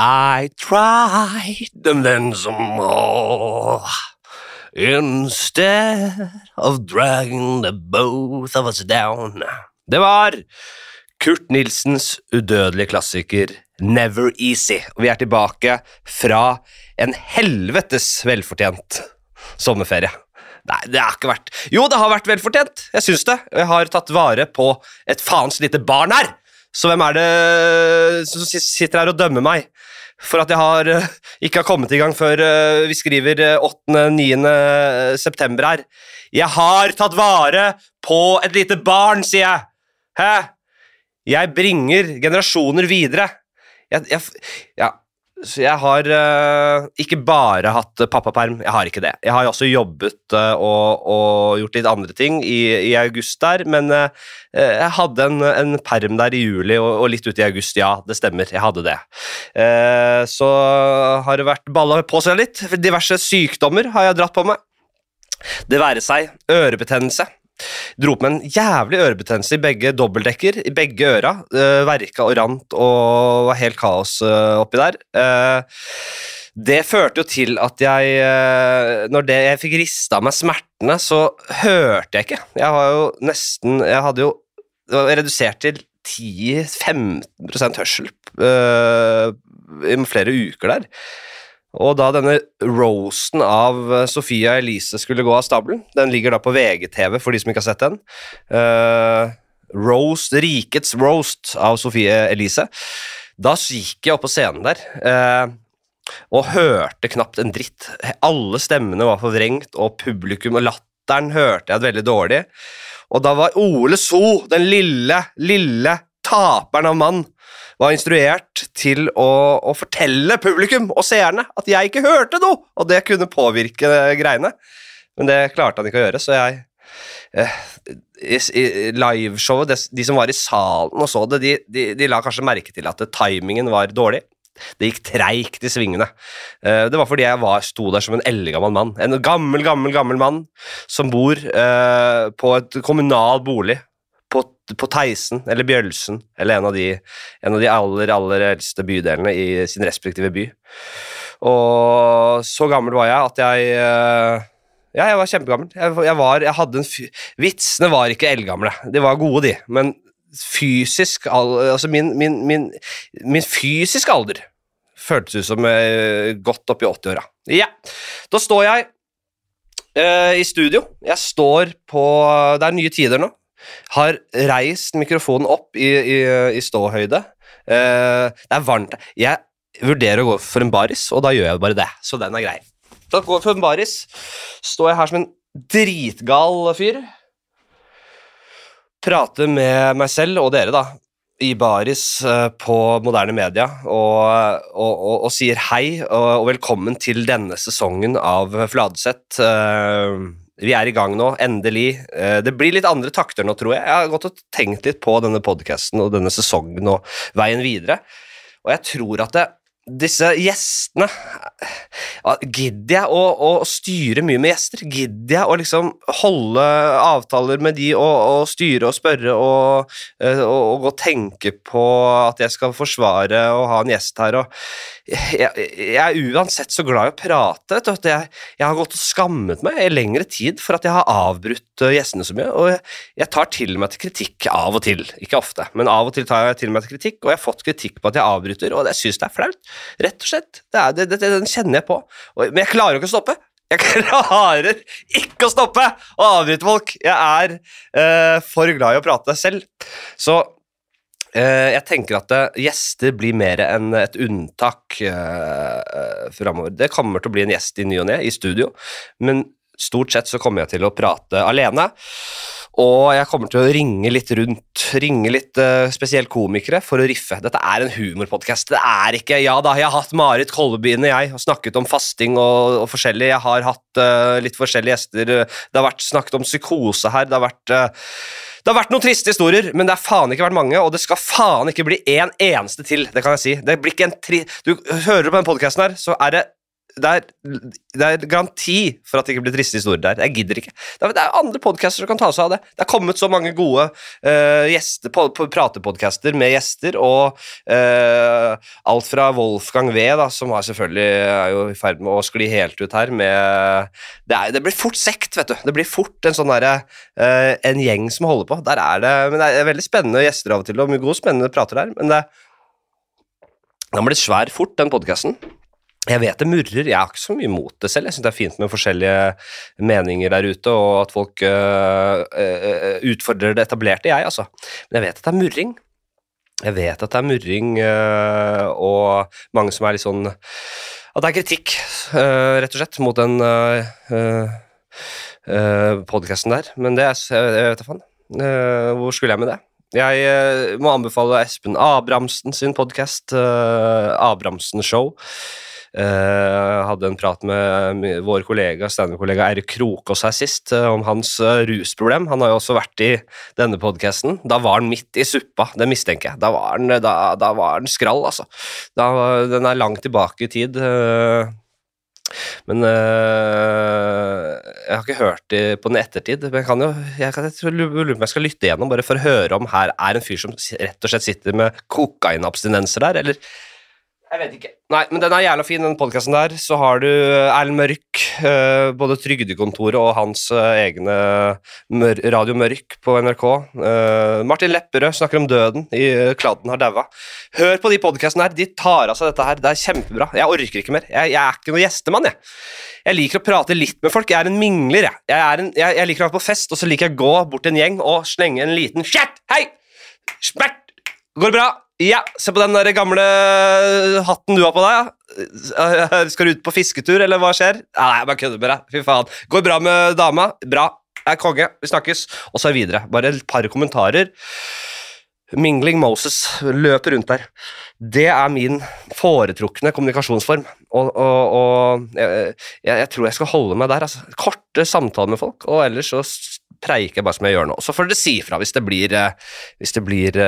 I tried and then some more. Instead of dragging the both of us down. Det var Kurt Nilsens udødelige klassiker Never Easy. Og vi er tilbake fra en helvetes velfortjent sommerferie. Nei, det har ikke vært Jo, det har vært velfortjent. Jeg syns det. Jeg har tatt vare på et faens lite barn her. Så hvem er det som sitter her og dømmer meg for at jeg har, eh, ikke har kommet i gang før eh, vi skriver 8.-9. september her? Jeg har tatt vare på et lite barn, sier jeg. Hæ? Jeg bringer generasjoner videre. Jeg, jeg, ja, så jeg har uh, ikke bare hatt pappaperm, jeg har ikke det. Jeg har også jobbet uh, og, og, gjort litt andre ting i, i august der, men uh, jeg hadde en, en, perm der i juli og, og, litt ut i august, ja, det stemmer, jeg hadde det. så har det vært balla på seg litt. Diverse sykdommer har jeg dratt på meg. Det være seg ørebetennelse. Dro på med en jævlig ørebetennelse i begge dobbeltdekker, i begge øra. Uh, verka og rant og var helt kaos uh, oppi der. Uh, det førte jo til at jeg Når det, jeg fikk rista av meg smertene, så hørte jeg ikke. Jeg var jo nesten Jeg hadde jo redusert til 10-15% hørsel i flere uker der. Og da denne roasten av eh, Sofia Elise skulle gå av stabelen Den ligger da på VGTV, for de som ikke har sett den. Uh, roast, Rikets roast av Sofie Elise. Da gikk jeg opp på scenen der uh, og hørte knapt en dritt. Alle stemmene var forvrengt, og publikum og latteren hørte jeg veldig dårlig. Og da var Ole So, den lille, lille taperen av mann, var instruert til å, å, fortelle publikum og seerne at jeg ikke hørte noe, og det kunne påvirke greiene. Men det klarte han ikke å gjøre, så jeg eh, liveshowet, de som var i salen og så det, de, de, de la kanskje merke til at timingen var dårlig. Det gikk treigt i svingene. Eh, det var fordi jeg var, sto der som en eldgammel mann. En gammel, gammel gammel mann som bor eh, på et kommunal bolig på, på Theisen eller Bjølsen eller en av, de, en av de aller, aller eldste bydelene i sin respektive by. Og så gammel var jeg at jeg eh, Ja, jeg var kjempegammel. Jeg, jeg var, jeg hadde en Vitsene var ikke eldgamle. De var gode, de. Men fysisk Altså min, min, min, min fysiske alder føltes ut som eh, godt oppi 80-åra. Ja. Da står jeg uh, i studio. Jeg står på Det er nye tider nå har reist mikrofonen opp i, i, i ståhøyde. Uh, det er varmt. Jeg vurderer å gå for en baris, og da gjør jeg bare det. Så den er grei. Da går jeg for en baris. Står jeg her som en dritgal fyr. Prater med meg selv og dere, da, i baris uh, på moderne media og, og, og, og sier hei og, velkommen til denne sesongen av Fladseth. Uh, vi er i gang nå, endelig. Eh, det blir litt andre takter nå, tror jeg. Jeg har gått og tenkt litt på denne podkasten og denne sesongen og veien videre. Og jeg tror at det, disse gjestene Gidder jeg å, å, styre mye med gjester? Gidder jeg å liksom holde avtaler med de og, og styre og spørre og, eh, og, og, tenke på at jeg skal forsvare og ha en gjest her? Jeg, jeg, er uansett så glad i å prate. at jeg, jeg, har gått og skammet meg i lengre tid for at jeg har avbrutt eh, gjestene så mye. Og jeg, tar til meg til kritikk av og til. Ikke ofte, men av og til tar jeg til meg til kritikk, og jeg har fått kritikk på at jeg avbryter, og jeg syns det er flaut. Rett og slett. Det er, det, det, den kjenner jeg på. Men jeg klarer ikke å stoppe. Jeg klarer ikke å stoppe å avbryte folk! Jeg er uh, for glad i å prate selv. Så Uh, jeg tenker at uh, gjester blir mer enn et unntak uh, framover. Det kommer til å bli en gjest i ny og ne i studio, men stort sett så kommer jeg til å prate alene. Og jeg kommer til å ringe litt rundt, ringe litt uh, spesielt komikere for å riffe. Dette er en humorpodkast. Det er ikke Ja da, jeg har hatt Marit Kolbeine, jeg, og snakket om fasting og, og forskjellig. Jeg har hatt uh, litt forskjellige gjester. Det har vært snakket om psykose her. Det har vært uh, det har vært noen triste historier, men det har faen ikke vært mange, og det skal faen ikke bli en eneste til. Det kan jeg si. Det blir ikke en tri... Du hører på den podkasten her, så er det det er, det er garanti for at det ikke blir triste historier der. Jeg gidder ikke. Det er, det er andre podcaster som kan ta seg av det. Det er kommet så mange gode uh, gjester, på, på pratepodcaster med gjester, og uh, alt fra Wolfgang V, da, som er selvfølgelig er jo i ferd med å skli helt ut her, med Det, er, det blir fort sekt, vet du. Det blir fort en sånn derre uh, En gjeng som holder på. Der er det Men det er veldig spennende gjester av og til, og mye gode, spennende prater der, men det den har blitt svær fort, den podkasten. Jeg vet det murrer, jeg har ikke så mye imot det selv. Jeg syns det er fint med forskjellige meninger der ute, og at folk øh, øh, utfordrer det etablerte, jeg, altså. Men jeg vet at det er murring. Jeg vet at det er murring, øh, og mange som er litt sånn At det er kritikk, rett og slett, mot den øh, podkasten der. Men det er Jeg vet da faen. hvor skulle jeg med det? Jeg må anbefale Espen Abrahamsen sin podkast, Abrahamsen Show. Uh, hadde en prat med vår kollega standup-kollega Eirik Krokås her sist uh, om hans uh, rusproblem. Han har jo også vært i denne podkasten. Da var han midt i suppa, det mistenker jeg. Da var han, da, da var han skrall, altså. Da, den er langt tilbake i tid. men jeg har ikke hørt det på den ettertid. Men jeg kan jo, jeg, kan, jeg lurer jeg skal lytte igjennom bare for å høre om her er en fyr som rett og slett sitter med kokainabstinenser der, eller jeg vet ikke. Nei, men den er jævla fin, den podkasten der. Så har du Erlend Mørk, uh, både Trygdekontoret og hans uh, egne Radio Mørk på NRK. Martin Lepperød snakker om døden i Kladden har daua. Hør på de podkastene her, de tar av seg dette her. Det er kjempebra. Jeg orker ikke mer. Jeg, jeg er ikke noen gjestemann, jeg. Jeg liker å prate litt med folk. Jeg er en mingler, jeg. Jeg, en, jeg, jeg liker å være på fest, og så liker jeg å gå bort til en gjeng og slenge en liten Shit! Hei! Smert! Går det bra? Ja, se på den der gamle hatten du har på deg. Ja. Skal du ut på fisketur, eller hva skjer? Nei, jeg bare kødder med deg. Fy faen. Går bra med dama? Bra. Jeg er konge. Vi snakkes. Og så videre. Bare et par kommentarer. Mingling Moses løper rundt der. Det er min foretrukne kommunikasjonsform. Og, og, og jeg, jeg, tror jeg skal holde meg der. Altså. Korte samtaler med folk, og ellers så preiker jeg bare som jeg gjør nå. Så får dere si ifra hvis det blir eh, Hvis det blir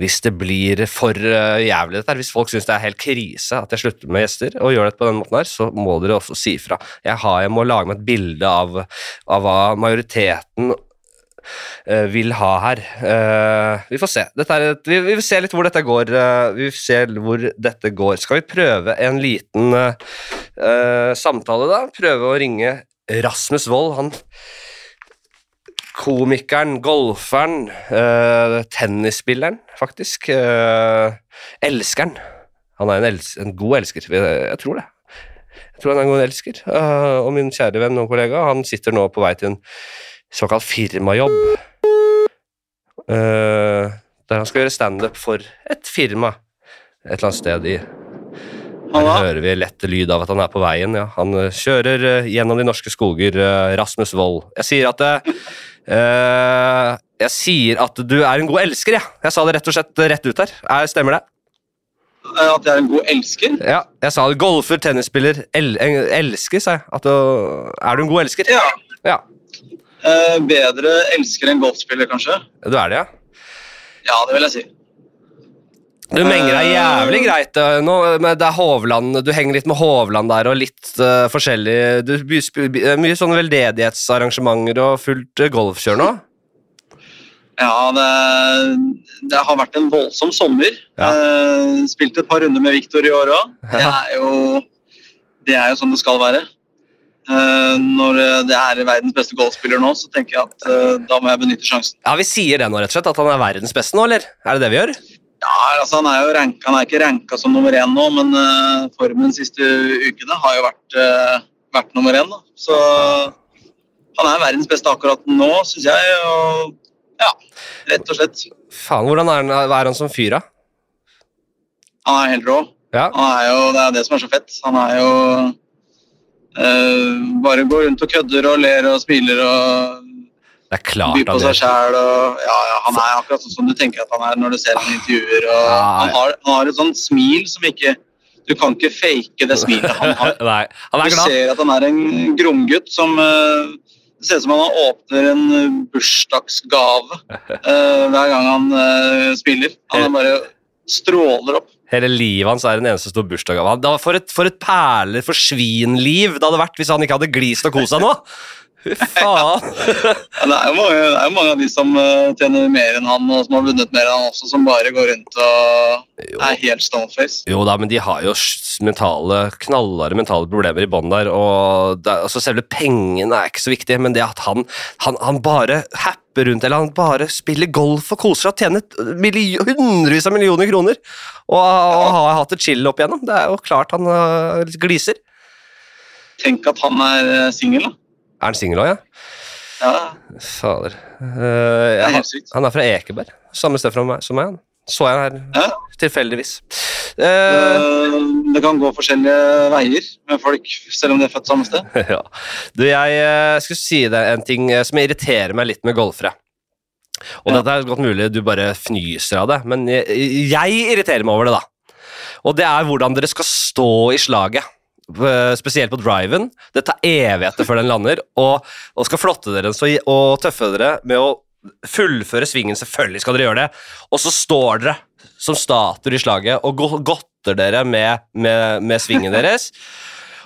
hvis det blir for uh, jævlig, dette hvis folk syns det er helt krise at jeg slutter med gjester, og gjør det på den måten her, så må dere også si ifra. Jeg, jeg, må lage meg et bilde av, av hva majoriteten uh, vil ha her. Uh, vi får se. Et, vi, vi, vil se litt hvor dette går. vi vil se hvor dette går. Skal vi prøve en liten samtale, da? Prøve å ringe Rasmus Wold. Han komikeren, golferen, uh, tennisspilleren, faktisk. Uh, elskeren. Han er en, els en, god elsker. Jeg tror det. Jeg tror han er en god elsker. Uh, og min kjære venn og kollega han sitter nå på vei til en såkalt firmajobb. der han skal gjøre standup for et firma et eller annet sted i her hører vi lett lyd av at han er på veien. Ja. Han kjører gjennom de norske skoger, Rasmus Wold. Jeg sier at Uh, jeg sier at du er en god elsker, jeg. Ja. Jeg sa det rett og slett rett ut her. Er, stemmer det? Eh, at jeg er en god elsker? Ja, jeg sa golfer, tennisspiller, el elsker, sa jeg. Du, er du en god elsker? Ja. ja. Uh, bedre elsker enn golfspiller, kanskje? Du er det, ja? Ja, det vil jeg si. Du menger deg jævlig greit nå, med det er Hovland, du henger litt med Hovland der og litt uh, forskjellig du, Mye sånne veldedighetsarrangementer og fullt uh, golfkjør nå? Ja, det, det, har vært en voldsom sommer. Ja. Uh, spilt et par runder med Viktor i år òg. Det, det, er jo sånn det skal være. Uh, når det er verdens beste golfspiller nå, så tenker jeg at uh, da må jeg benytte sjansen. Ja, Vi sier det nå, rett og slett? At han er verdens beste nå, eller? Er det det vi gjør? Ja, altså Han er jo ranka, han er ikke ranka som nummer én nå, men uh, formen de siste ukene har jo vært, uh, vært nummer én. Da. Så han er verdens beste akkurat nå, syns jeg. Og, ja, rett og slett. Faen, Hvordan er han, er han som fyr, da? Han er helt rå. Ja. Han er jo, det er det som er så fett. Han er jo uh, Bare går rundt og kødder og ler og smiler og det er klart By på seg sjæl og ja, ja, Han er akkurat sånn som du tenker at han er når du ser ham i intervjuer. og ja, han, har, han, har, et sånt smil som ikke Du kan ikke fake det smilet han har. Nei, han du ser at han er en gromgutt som uh, Det ser ut som han åpner en bursdagsgave uh, hver gang han uh, spiller. Han bare stråler opp. Hele livet hans er en eneste stor bursdagsgave. For for et perler for svinliv det hadde vært hvis han ikke hadde glist og kost seg nå! Fy faen. Ja, det, er jo mange, det er mange av de som eh, tjener mer enn han, og som har vunnet mer enn han også, som bare går rundt og Jo. er helt stoneface. Jo da, men de har jo mentale, knallharde mentale problemer i bånn der. og det, altså Selve pengene er ikke så viktig, men det at han, han, han bare happer rundt, eller han bare spiller golf og koser seg og tjener million, hundrevis av millioner kroner, og, og har hatt det chill opp igjennom, det er jo klart han uh, gliser. Tenk at han er eh, singel, da. Er han singel òg, ja? Ja, Fader. Uh, ja, er han, er fra Ekeberg, samme sted meg, som meg. han. Så jeg her Ja. tilfeldigvis. Eh, Eh, Det kan gå forskjellige veier med folk, selv om de er født samme sted. ja. Du, jeg eh, skulle si deg en ting eh, som irriterer meg litt med golfere. Og Ja. dette er godt mulig du bare fnyser av det, men jeg, jeg irriterer meg over det, da. Og det er hvordan dere skal stå i slaget. Eh, Spesielt på driven. Det tar evigheter før den lander, og, og skal flotte dere og tøffe dere med å fullføre svingen. Selvfølgelig skal dere gjøre det. Og så står dere som statuer i slaget og go- godter dere med, med, med svingen deres.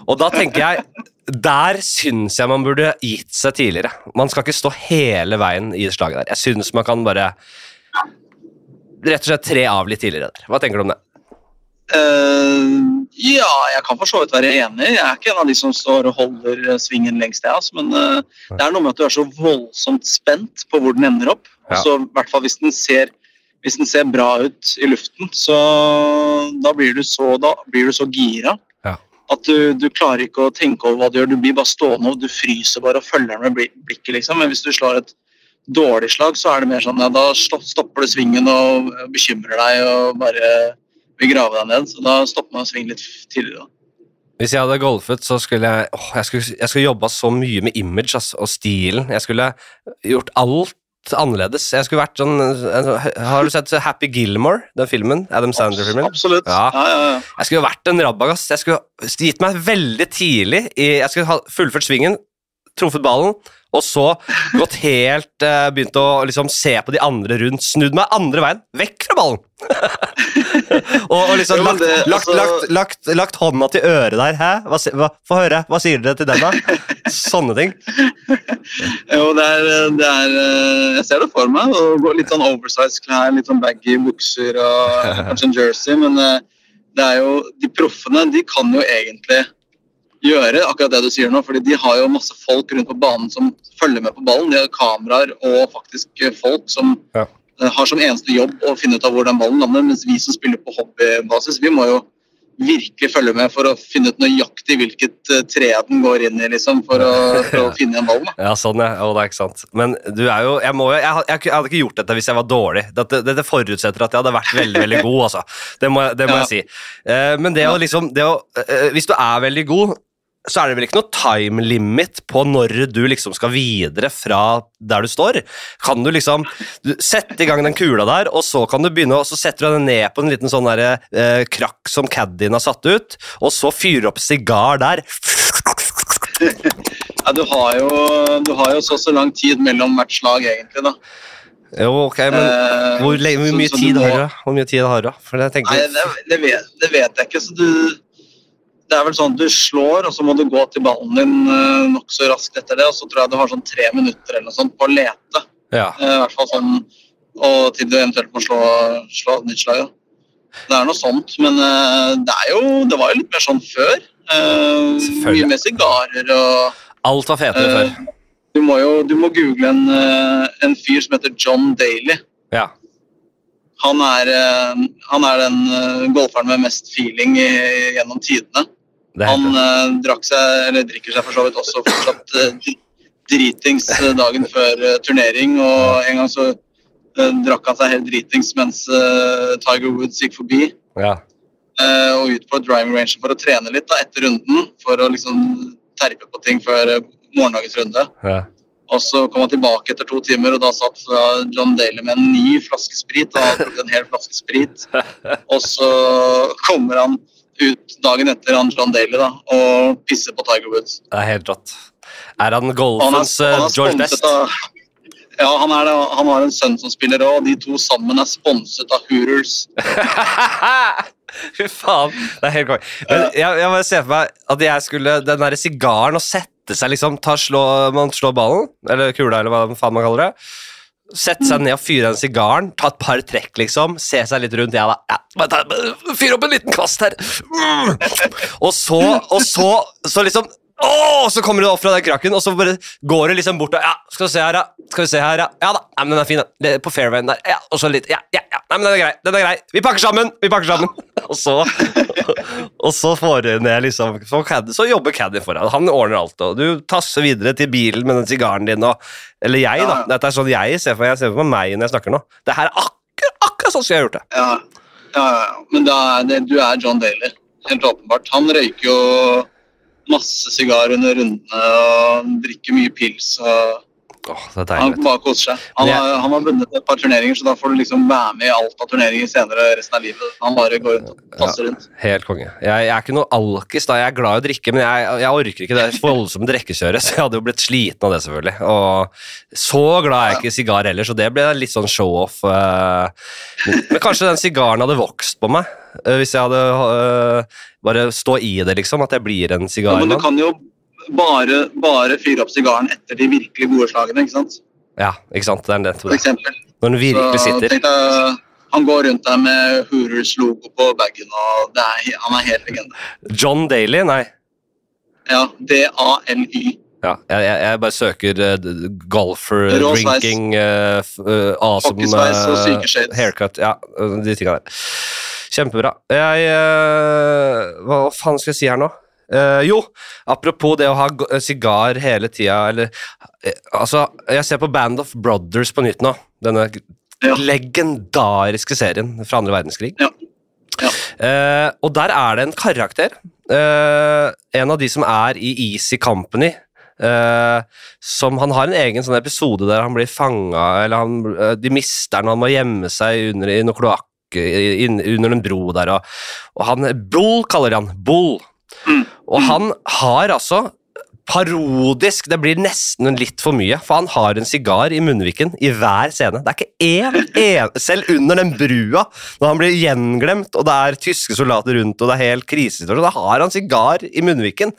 Og da tenker jeg Der syns jeg man burde gitt seg tidligere. Man skal ikke stå hele veien i slaget der. Jeg syns man kan bare rett og slett tre av litt tidligere der. Hva tenker du om det? Eh, ja, jeg kan for så vidt være enig. Jeg er ikke en av de som står og holder eh, svingen lengst, jeg, altså. men uh, det er noe med at du er så voldsomt spent på hvor den ender opp. Ja. så i hvert fall hvis den ser hvis den ser bra ut i luften, så da blir du så, da blir du så gira Ja. at du, du klarer ikke å tenke over hva du gjør. Du blir bare stående og du fryser bare og følger den med blikket. liksom. Men hvis du slår et dårlig slag, så er det mer sånn ja, da stopper du svingen og bekymrer deg og bare grave deg ned. Så da stopper man å svinge litt tidligere. Hvis jeg hadde golfet, så skulle jeg åh, Jeg skulle, jeg skulle jobba så mye med image ass, og stilen. Jeg skulle gjort alt annerledes. Jeg skulle vært sånn Har du sett Happy Gilmore, den filmen? Adam Sandler-filmen? Absolutt. Ja. Ja, ja, ja. Jeg skulle vært en rabagass. Jeg skulle gitt meg veldig tidlig i, Jeg skulle ha fullført svingen, truffet ballen, og så gått helt uh, Begynt å liksom se på de andre rundt. Snudd meg andre veien, vekk fra ballen! og, og liksom lagt, lagt, altså- lagt, lagt, lagt hånda til øret der. Hæ? Hva, hva, Få høre. Hva sier dere til den, da? Sånne ting. Jo, det er, det er eh, Jeg ser det for meg. å Litt sånn oversize klær, litt sånn baggy bukser og kanskje en jersey. Men eh, det er jo de proffene de kan jo egentlig gjøre akkurat det du sier nå. fordi de har jo masse folk rundt på banen som følger med på ballen. De har kameraer og faktisk eh, folk som Ja. eh, har som eneste jobb å finne ut av hvor den ballen lander. Mens vi som spiller på hobbybasis, vi må jo virkelig følge med for å finne ut nøyaktig hvilket eh, tre den går inn i, liksom, for å, for å finne igjen ballen. Ja, sånn, ja. Og det er ikke sant. Men du er jo Jeg, må, jeg, jeg, jeg hadde ikke gjort dette hvis jeg var dårlig. Dette, dette forutsetter at jeg hadde vært veldig veldig god, altså. Det må, det må Ja. jeg si. Men det å liksom det å, Hvis du er veldig god, så er det vel ikke noe time limit på når du liksom skal videre fra der du står. Kan du liksom du, sette i gang den kula der, og så kan du begynne, og så setter du den ned på en liten sånn der, eh, krakk som caddien har satt ut, og så fyrer opp sigar der. Ja, du, har jo, du har jo så så lang tid mellom hvert slag, egentlig. da. Jo, ok, men Eh, Hvor, lenge, hvor mye så tid du må- har du? Hvor mye tid har du? For jeg tenker, Nei, det, det, vet, det vet jeg ikke. så du... Det er vel sånn at du slår, og så må du gå til ballen din uh, nokså raskt etter det. Og så tror jeg du har sånn tre minutter eller noe sånt på å lete. ja. Eh, I hvert fall sånn, Og til du eventuelt må slå, slå nytt slag. Ja. Det er noe sånt. Men eh, det er jo Det var jo litt mer sånn før. Eh, mye med sigarer og Alt var fetere uh, før. Du må jo du må google en, eh, en fyr som heter John Daly. Ja. Han er, eh, han er den eh, golferen med mest feeling gjennom tidene. Han eh, drakk seg, eller drikker seg for så vidt også fortsatt uh, dritings eh, dagen før uh, turnering. Og en gang så drakk han seg helt dritings mens Tiger Woods gikk forbi. Ja. og ut på driving range for å trene litt da, etter runden. For å liksom terpe på ting før morgendagens runde. Ja. Og så kom han tilbake etter to timer, og da satt John Daly med en ny flaske sprit. Og han en hel flaske sprit. Og så kommer han ut dagen etter han John Daly da, og pisser på Tiger Woods. Det er helt rått. Er han er, golfens eh, han er George Best? av ja, han, er det, han har en sønn som spiller òg, og de to sammen er sponset av Hooters. Fy faen, det er helt konge. Jeg, jeg bare ser for meg at jeg skulle Den derre sigaren og sette seg liksom ta, slå, Man slår ballen, eller kula, eller hva faen man kaller det. Sette seg ned og fyre en sigaren, ta et par trekk, liksom. Se seg litt rundt. Da. Ja, Fyr opp en liten kvast her. Mm. Og så, og så, så liksom Åh, så kommer du opp fra den krakken, og så bare går du liksom bort og Ja, skal vi se her, ja. Skal vi se her, ja. Ja da. Ja, men den er fin, den. På fairwayen der. Ja, og så litt Ja, ja, ja. Nei, men den er grei. Den er grei. Vi pakker sammen. Vi pakker sammen. Og så Og så får du ned liksom Så, caddy- så jobber caddy for deg. Han ordner alt, og du tasser videre til bilen med den sigaren din og Eller jeg, da. Dette er sånn jeg ser for meg. Jeg ser for meg når jeg snakker nå. Det her er akkurat, akkurat sånn som jeg har gjort det. Ja, ja, ja. Men da det, du er John Daly. Helt åpenbart. Han røyker jo masse sigar under rundene og drikker mye pils. og Åh, det er Han bare koser seg. Han jeg- har, han har vunnet et par turneringer, så da får du liksom være med i alt av turneringer senere resten av livet. Han bare går rundt og passer rundt. Helt konge. Jeg, jeg er ikke noe alkis, da. Jeg er glad i å drikke, men jeg, jeg orker ikke det voldsomme drikkekjøret, så jeg hadde jo blitt sliten av det, selvfølgelig. Og så glad er jeg ikke i sigar heller, så det ble litt sånn show-off. eh. Men kanskje den sigaren hadde vokst på meg, eh, hvis jeg hadde eh, bare stå i det, liksom. At jeg blir en Ja, men du kan jo bare, bare fyre opp sigaren etter de virkelig gode slagene, ikke sant? Ja, ikke sant. Det er nettopp det. Når den virkelig Så sitter. han går rundt der med Hooters logo på bagen, og det er, han er helt legende. John Daly? Nei. Ja, D-A-L-Y. Ja, jeg, jeg, bare søker uh, golfer, Rå drinking, uh, eh, awesome uh, haircut. Ja, eh, de tinga der. Kjempebra. Jeg eh, Hva faen skal jeg si her nå? Eh, jo, apropos det å ha sigar hele tida, eller eh, Altså, jeg ser på Band of Brothers på nytt nå. Denne Ja. legendariske serien fra andre verdenskrig. Ja. Ja. Uh, og der er det en karakter. Uh, en av de som er i Easy Company. Uh, som Han har en egen sånn episode der han blir fanga, eller han, de mister han, han må gjemme seg under i noe kloakk under en bro der, og, og han Bull kaller han. Bull. Mm. Og han har altså parodisk Det blir nesten litt for mye, for han har en sigar i munnviken i hver scene. Det er ikke én, en, selv under den brua, når han blir gjenglemt, og det er tyske soldater rundt, og det er helt krisesituasjon, da har han sigar i munnviken.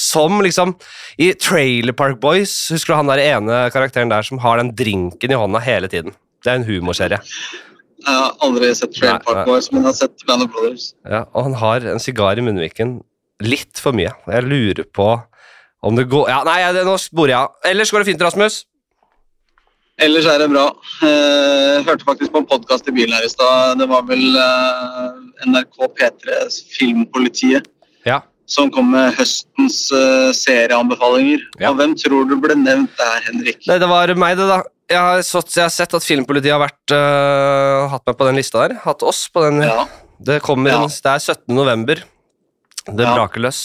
Som liksom I Trailer Park Boys, husker du han der ene karakteren der som har den drinken i hånda hele tiden? Det er en humorserie. Jeg har aldri sett Trailer Park. Boys, men jeg har sett Band of Brothers. Ja, og han har en sigar i munnviken litt for mye. Jeg lurer på om det går Ja, nei, det, nå sporer jeg av. Ellers går det fint, Rasmus. Ellers er det bra. Eh, Jeg hørte faktisk på en podkast i bilen her i stad. Det var vel eh, NRK P3s Filmpolitiet Ja. som kom med høstens eh, serieanbefalinger. Ja. Og hvem tror du ble nevnt der, Henrik? Nei, det var meg, det, da. Jeg har, sått, jeg har sett at Filmpolitiet har vært, uh, hatt meg på den lista der. Hatt oss på den. Ja, Det kommer det er 17. november. Det Ja. braker løs.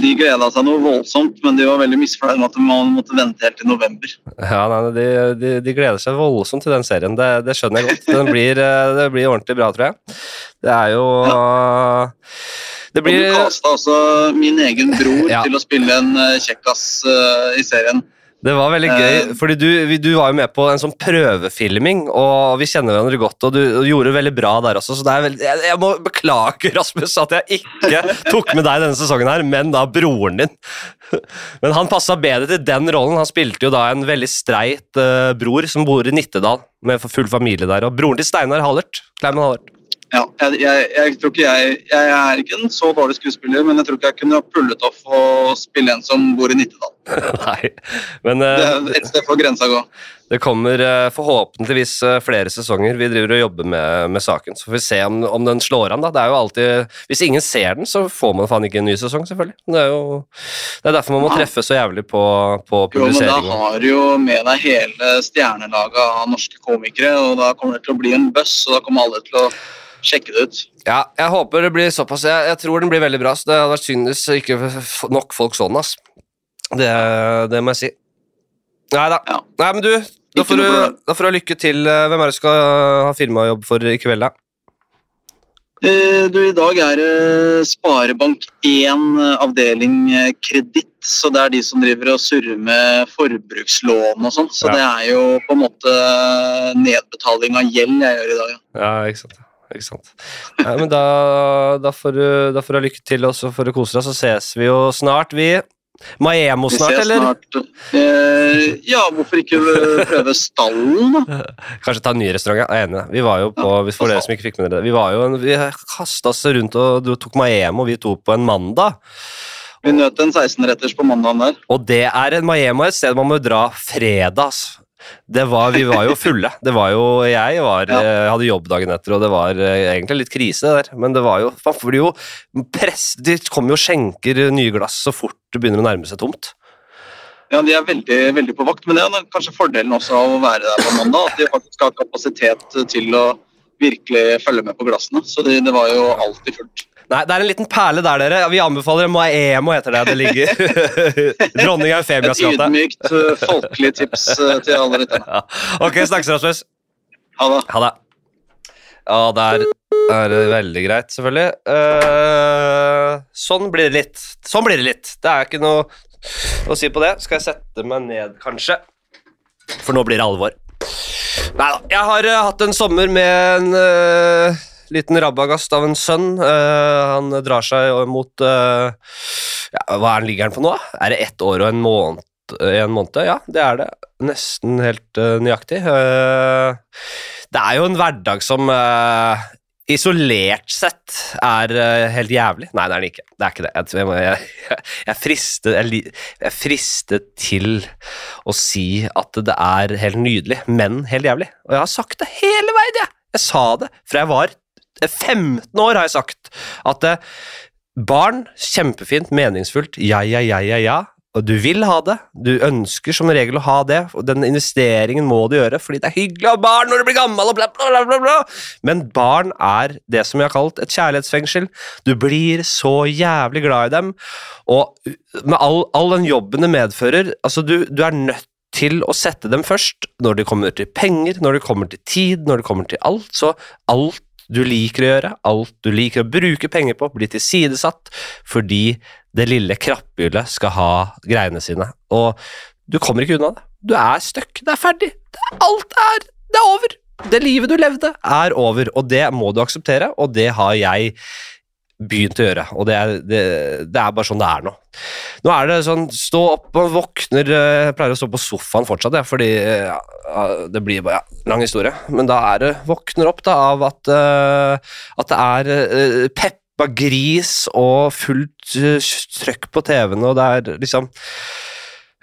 De gleda seg noe voldsomt, men de var veldig misfornøyd med at man måtte vente helt til november. Ja, nei, de, de, de gleder seg voldsomt til den serien. Det, det skjønner jeg godt. Den blir, øh, det blir ordentlig bra, tror jeg. Det er jo ja. Det Og du blir kasta også min egen bror Ja. til å spille en eh, kjekkas uh, i serien. Det var veldig gøy, Eh. fordi du, du var jo med på en sånn prøvefilming, og vi kjenner hverandre godt, og du, gjorde det veldig bra der også, så det er veldig, jeg, jeg må beklage, Rasmus, at jeg ikke tok med deg denne sesongen her, men da broren din. Men han passa bedre til den rollen. Han spilte jo da en veldig streit uh, bror som bor i Nittedal, med full familie der, og broren til Steinar Hallert. Kleiman Hallert. Ja, jeg, jeg, jeg tror ikke jeg Jeg er ikke en så dårlig skuespiller, men jeg tror ikke jeg kunne ha pullet off å spille en som bor i Nittedal. Nei, men Det eh, er et sted for grensa gå. Det kommer eh, forhåpentligvis eh, flere sesonger. Vi driver og jobber med, med saken, så får vi se om, om den slår an. da. Det er jo alltid, Hvis ingen ser den, så får man faen ikke en ny sesong, selvfølgelig. Det er jo det er derfor man må Ja. treffe så jævlig på, på men da har du jo med deg hele stjernelaget av norske komikere, og da kommer det til å bli en buss, og da kommer alle til å sjekke det ut. Ja, jeg håper det blir såpass. Jeg, jeg tror den blir veldig bra. så Det hadde vært synd hvis ikke nok folk så den. ass. Det, det må jeg si. Nei da. Ja. Nei, men du, da får du, da får du lykke til. Eh, Hvem er det du skal ha firmajobb for i kveld, da? Eh, Du, I dag er det Sparebank1 avdeling eh, kreditt, så det er de som driver og surrer med forbrukslån og sånn. Så Ja. det er jo på en måte nedbetaling av gjeld jeg gjør i dag. ja. Ja, ikke sant. Ikke sant. Nei, men da, da, får du, da får du lykke til, og så får du kose deg. Så ses vi jo snart, vi. Maemo snart, eller? snart. Eh, ja, hvorfor ikke prøve stallen, da? Kanskje ta en ny restaurant. Jeg er enig. Vi var jo på, hvis for dere som ikke fikk med dere det, vi var jo en, vi kasta oss rundt og tok Maemo, vi to på en mandag. Vi nøt en 16-retters på mandagen der. Og det er en Maemo et sted man må dra fredags. Det var, vi var jo fulle. Det var jo, jeg var, Ja. eh, hadde jobb dagen etter, og det var eh, egentlig litt krise der. Men det var jo Man blir jo press, De kommer jo og skjenker nye glass så fort det begynner å nærme seg tomt. Ja, De er veldig, veldig på vakt, men det er kanskje fordelen også av å være der på mandag. At de faktisk har kapasitet til å virkelig følge med på glassene. Så det, det var jo alltid fullt. Nei, det er en liten perle der, dere. Vi anbefaler Maemo, heter det. Det ligger Dronning Eufemias Et ydmykt, eh, folkelig tips eh, til alle lytterne. Ja. Ok, snakkes, Rasmus. Ha det. Ha det. Ja, der er det veldig greit, selvfølgelig. Uh, sånn blir det litt. Sånn blir det litt. Det er ikke noe å si på det. Skal jeg sette meg ned, kanskje? For nå blir det alvor. Nei da. Jeg har uh, hatt en sommer med en eh, liten rabagast av en sønn. Eh, han drar seg mot eh, ja, Hva er han ligger han på nå? Er det ett år og en måned? En måned? Ja, det er det. Nesten helt uh, nøyaktig. Uh, det er jo en hverdag som uh, isolert sett er eh, helt jævlig. Nei, det er den ikke. Det er ikke det. Jeg, jeg, jeg, jeg, er fristet, jeg, jeg er fristet til å si at det er helt nydelig, men helt jævlig. Og jeg har sagt det hele veien, jeg! Jeg sa det fra jeg var 15 år, har jeg sagt. At eh, barn, kjempefint, meningsfullt, ja, ja, ja, ja, ja. Og du vil ha det, du ønsker som regel å ha det, og den investeringen må du gjøre, fordi det er hyggelig å ha barn når du blir gammel, og bla, bla, bla, bla. Men barn er det som jeg har kalt et kjærlighetsfengsel. Du blir så jævlig glad i dem, og med all, all den jobben det medfører, altså du, du er nødt til å sette dem først når det kommer til penger, når det kommer til tid, når det kommer til alt. Så alt du liker å gjøre, alt du liker å bruke penger på, blir tilsidesatt fordi det lille krapphjulet skal ha greiene sine. Og du kommer ikke unna det. Du er stuck. Det er ferdig. Det, alt er Det er over. Det livet du levde, er over, og det må du akseptere, og det har jeg begynt å gjøre, og det er, det, det er bare sånn det er nå. Nå er det sånn, stå opp og våkner eh, Jeg pleier å stå på sofaen fortsatt, ja, fordi eh, ja, det blir bare ja, lang historie. Men da er det våkner opp da, av at, uh, at det er uh, peppa gris og fullt uh, trøkk på TV-en, og det er liksom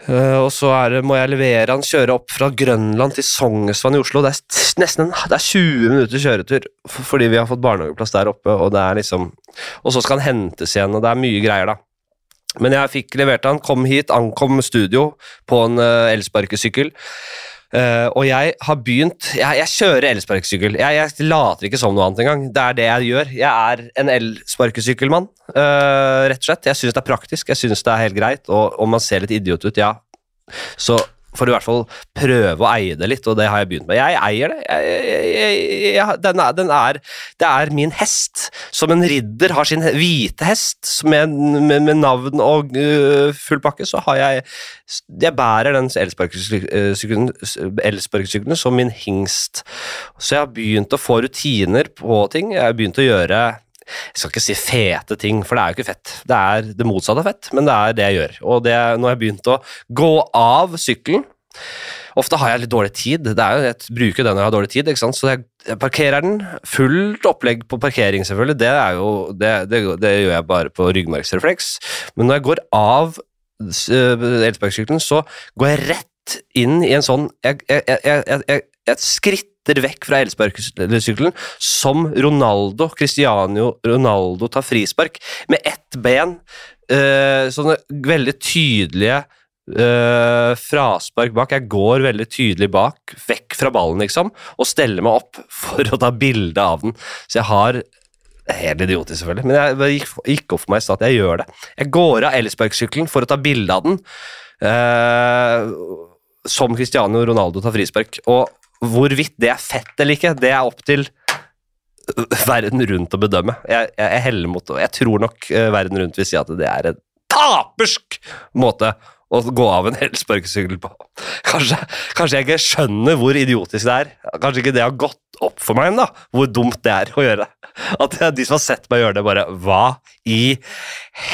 eh, og så det, må jeg levere han kjøre opp fra Grønland til Sognsvann i Oslo. Det er nesten en, det er 20 minutter kjøretur fordi vi har fått barnehageplass der oppe. Og liksom, og så skal han hentes igjen, og det er mye greier, da. Men jeg fikk levert han, kom hit, ankom studio på en uh, elsparkesykkel. Eh, og jeg har begynt Jeg, jeg kjører elsparkesykkel. Jeg, jeg later ikke som noe annet engang. Det er det jeg gjør. Jeg er en elsparkesykkelmann, uh, rett og slett. Jeg syns det er praktisk, jeg syns det er helt greit, og om man ser litt idiot ut, ja, så du i hvert fall prøve å eie det litt, og det har jeg begynt med. Jeg eier det. Jeg, jeg, jeg, den er, den er, det er min hest. Som en ridder har sin hvite hest med, med, med navn og uh, full pakke, så har jeg Jeg bærer den elsparkesykkelen elsparkesykkelen som min hingst. Så jeg har begynt å få rutiner på ting. Jeg har begynt å gjøre jeg skal ikke si fete ting, for det er jo ikke fett. Det er det motsatte av fett, men det er det jeg gjør. Og det, nå har jeg begynt å gå av sykkelen. Ofte har jeg litt dårlig tid. Det er jo, jeg bruker den når jeg har dårlig tid, ikke sant? så jeg, parkerer den. Fullt opplegg på parkering, selvfølgelig. Det, jo, det, det, det gjør jeg bare på ryggmargsrefleks. Men når jeg går av øh, elsparkesykkelen, så går jeg rett inn i en sånn Jeg, jeg, jeg, jeg, jeg, skritter vekk fra elsparkesykkelen som Ronaldo, Cristiano Ronaldo tar frispark med ett ben. øh, sånne veldig tydelige øh, fraspark bak. Jeg går veldig tydelig bak, vekk fra ballen, liksom, og steller meg opp for å ta bilde av den. Så jeg har Helt idiotisk, selvfølgelig, men jeg det gikk, opp for meg i stad at jeg gjør det. Jeg går av elsparkesykkelen for å ta bilde av den, øh, som Cristiano Ronaldo tar frispark. Og hvorvidt det er fett eller ikke, det er opp til verden rundt å bedømme. Jeg, jeg, jeg heller mot Jeg tror nok eh, verden rundt vil si at det er en tapersk måte å gå av en hel sparkesykkel på. Kanskje, kanskje jeg ikke skjønner hvor idiotisk det er. Kanskje ikke det har gått opp for meg ennå, hvor dumt det er å gjøre. det. At de som har sett meg gjøre det, bare Hva i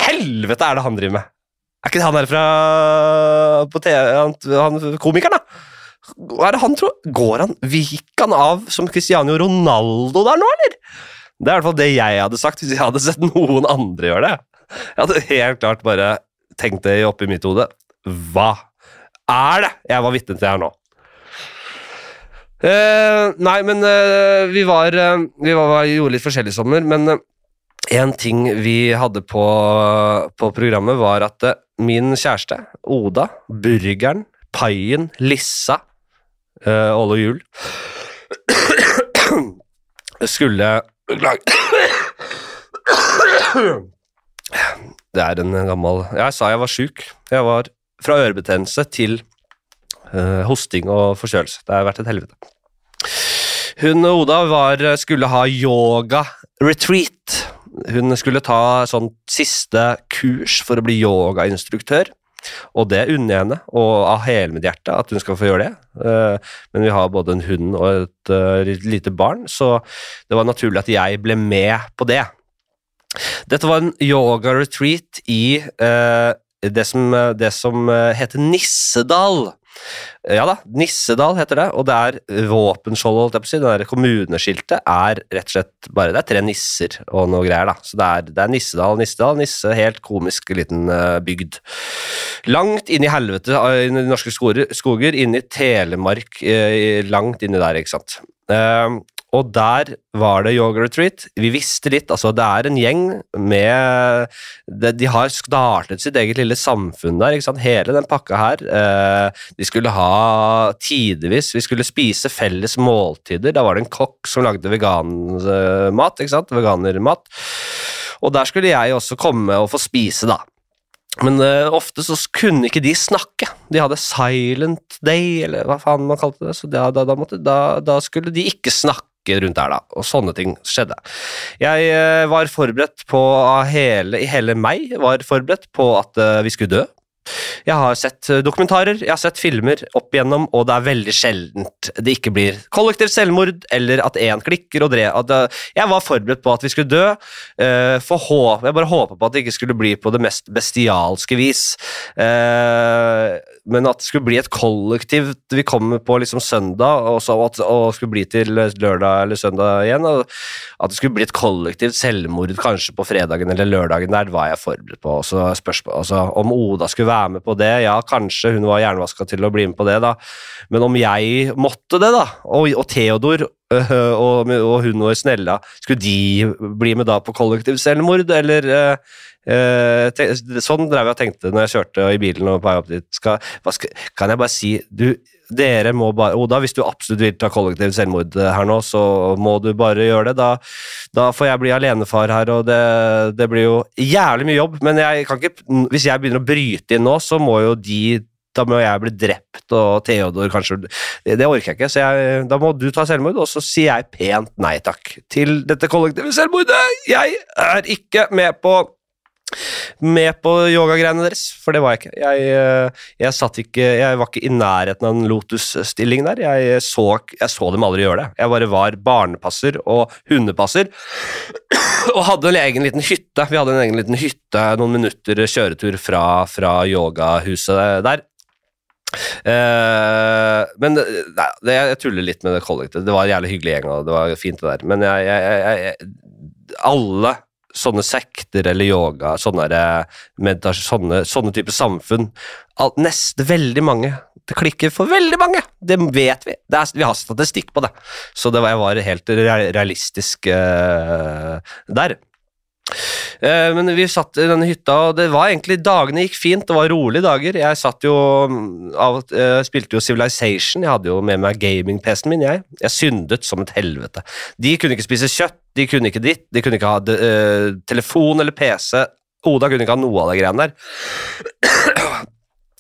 helvete er det han driver med? Er ikke det han der fra på TV, han, han, komikeren, da? Hva er det han tror? Går han, Gikk han av som Cristiano Ronaldo der nå, eller? Det er i hvert fall det jeg hadde sagt hvis jeg hadde sett noen andre gjøre det. Jeg hadde helt klart bare tenkt det oppi mitt hode. Hva er det jeg var vitne til her nå? Uh, nei, men uh, vi var uh, Vi var, gjorde litt forskjellig i sommer, men en ting vi hadde på, på programmet, var at min kjæreste, Oda, Burgeren, Paien, Lissa, Åle og Jul skulle Det er en gammel Jeg sa jeg var sjuk. Jeg var fra ørebetennelse til uh, hosting og forkjølelse. Det har vært et helvete. Hun og Oda var, skulle ha yoga-retreat. Hun skulle ta sånn siste kurs for å bli yogainstruktør. Og det unner jeg henne, og av hele mitt hjerte, at hun skal få gjøre det. Eh, men vi har både en hund og et eh, lite barn, så det var naturlig at jeg ble med på det. Dette var en yoga-retreat i eh, det som, det som heter Nissedal. Ja da, Nissedal heter det, og det er våpenskjoldet, holdt jeg på å si. Det der kommuneskiltet er rett og slett bare Det er tre nisser og noe greier, da. Så det er, det er Nissedal, Nissedal, Nisse. Helt komisk liten uh, bygd. Langt inn i helvete, i de norske skoger, inn i Telemark, uh, langt inni der, ikke sant. Og der var det yoga retreat. Vi visste litt, altså det er en gjeng med De har startet sitt eget lille samfunn der, ikke sant. Hele den pakka her. Eh, de skulle ha tidevis Vi skulle spise felles måltider. Da var det en kokk som lagde veganmat, ikke sant. Veganermat. Og der skulle jeg også komme og få spise, da. Men uh, ofte så kunne ikke de snakke. De hadde silent day, eller hva faen man kalte det. Så da, da, da, måtte, da skulle de ikke snakke rundt der, da. Og sånne ting skjedde. Jeg uh, var forberedt på hele, hele meg var forberedt på at uh, vi skulle dø. Jeg har sett eh, dokumentarer, jeg har sett filmer opp igjennom, og det er veldig sjeldent det ikke blir kollektivt selvmord, eller at én klikker og drev Jeg var forberedt på at vi skulle dø. Jeg bare håpa på at det ikke skulle bli på det mest bestialske vis. Men at det skulle bli et kollektivt Vi kommer på liksom søndag, og, så, at, og skulle bli til lørdag eller søndag igjen. At det skulle bli et kollektivt selvmord kanskje på fredagen eller lørdagen, der var jeg forberedt på. Også spørsmål, altså, om Oda skulle være med på det, ja, kanskje hun var jernvaska til å bli med på det, da. Men om jeg måtte det, da, og, og Theodor øh, og, og, hun og Snella, skulle de bli med da på kollektivt selvmord, eller øh, sånn drev jeg og tenkte når jeg kjørte i bilen og på vei opp dit. Skal, skal, kan jeg bare si du, dere må bare Oda, hvis du absolutt vil ta kollektivt selvmord eh, her nå, så må du bare gjøre det. Da, da får jeg bli alenefar her, og det, det, blir jo jævlig mye jobb. Men jeg kan ikke, hvis jeg begynner å bryte inn nå, så må jo de da må jeg bli drept, og Theodor kanskje Det orker jeg ikke, så jeg, da må du ta selvmord, og så sier jeg pent nei takk til dette kollektive selvmordet. Jeg er ikke med på med på yogagreiene deres, for det var jeg ikke. Jeg, eh, jeg, ikke, jeg var ikke i nærheten av en Lotus-stilling der. Jeg så, jeg så, dem aldri gjøre det. Jeg bare var barnepasser og hundepasser. Og hadde en egen liten hytte. Vi hadde en egen liten hytte noen minutter kjøretur fra, fra yogahuset der. Uh, men nei, det, jeg tuller litt med det kollektivet. Det var en jævlig hyggelig gjeng, og det var fint det der. Men jeg, alle sånne sekter eller yoga, sånne, sånne, sånne typer samfunn Neste veldig mange. Det klikker for veldig mange! Det vet vi. Det er, vi har statistikk på det. Så det var, jeg var helt realistisk uh, der. Eh, men vi satt i denne hytta, og det var egentlig dagene gikk fint. Det var rolige dager. Jeg satt jo mm, av, uh, spilte jo Civilization. Jeg hadde jo med meg gaming-PC-en min, jeg. Jeg syndet som et helvete. De kunne ikke spise kjøtt, de kunne ikke ditt, de kunne ikke ha uh, telefon eller PC. Oda kunne ikke ha noe av de greiene der.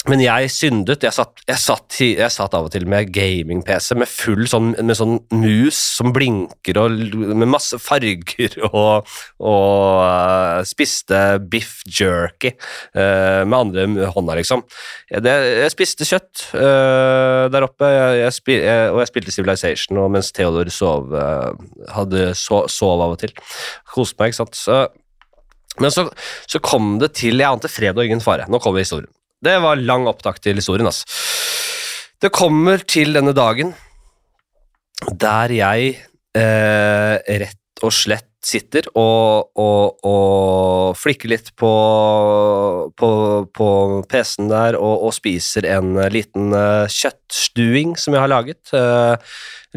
Men jeg syndet. Jeg satt, jeg satt, jeg satt av og til med gaming-PC med full sånn, med sånn mus som blinker og med masse farger og, og uh, spiste biff jerky uh, med andre hånda, liksom. Jeg, det, jeg spiste kjøtt uh, der oppe, spil, og jeg spilte Civilization og mens Theodor sov, hadde so, sov av og til. Koste meg, ikke sant. Så, men så, så kom det til Jeg ante fred og ingen fare. Nå kommer historien. Det var lang opptak til historien, altså. Det kommer til denne dagen der jeg eh, rett og slett sitter og, og, og flikker litt på, på, på PC-en der og, og spiser en liten uh, kjøttstuing som jeg har laget. Uh,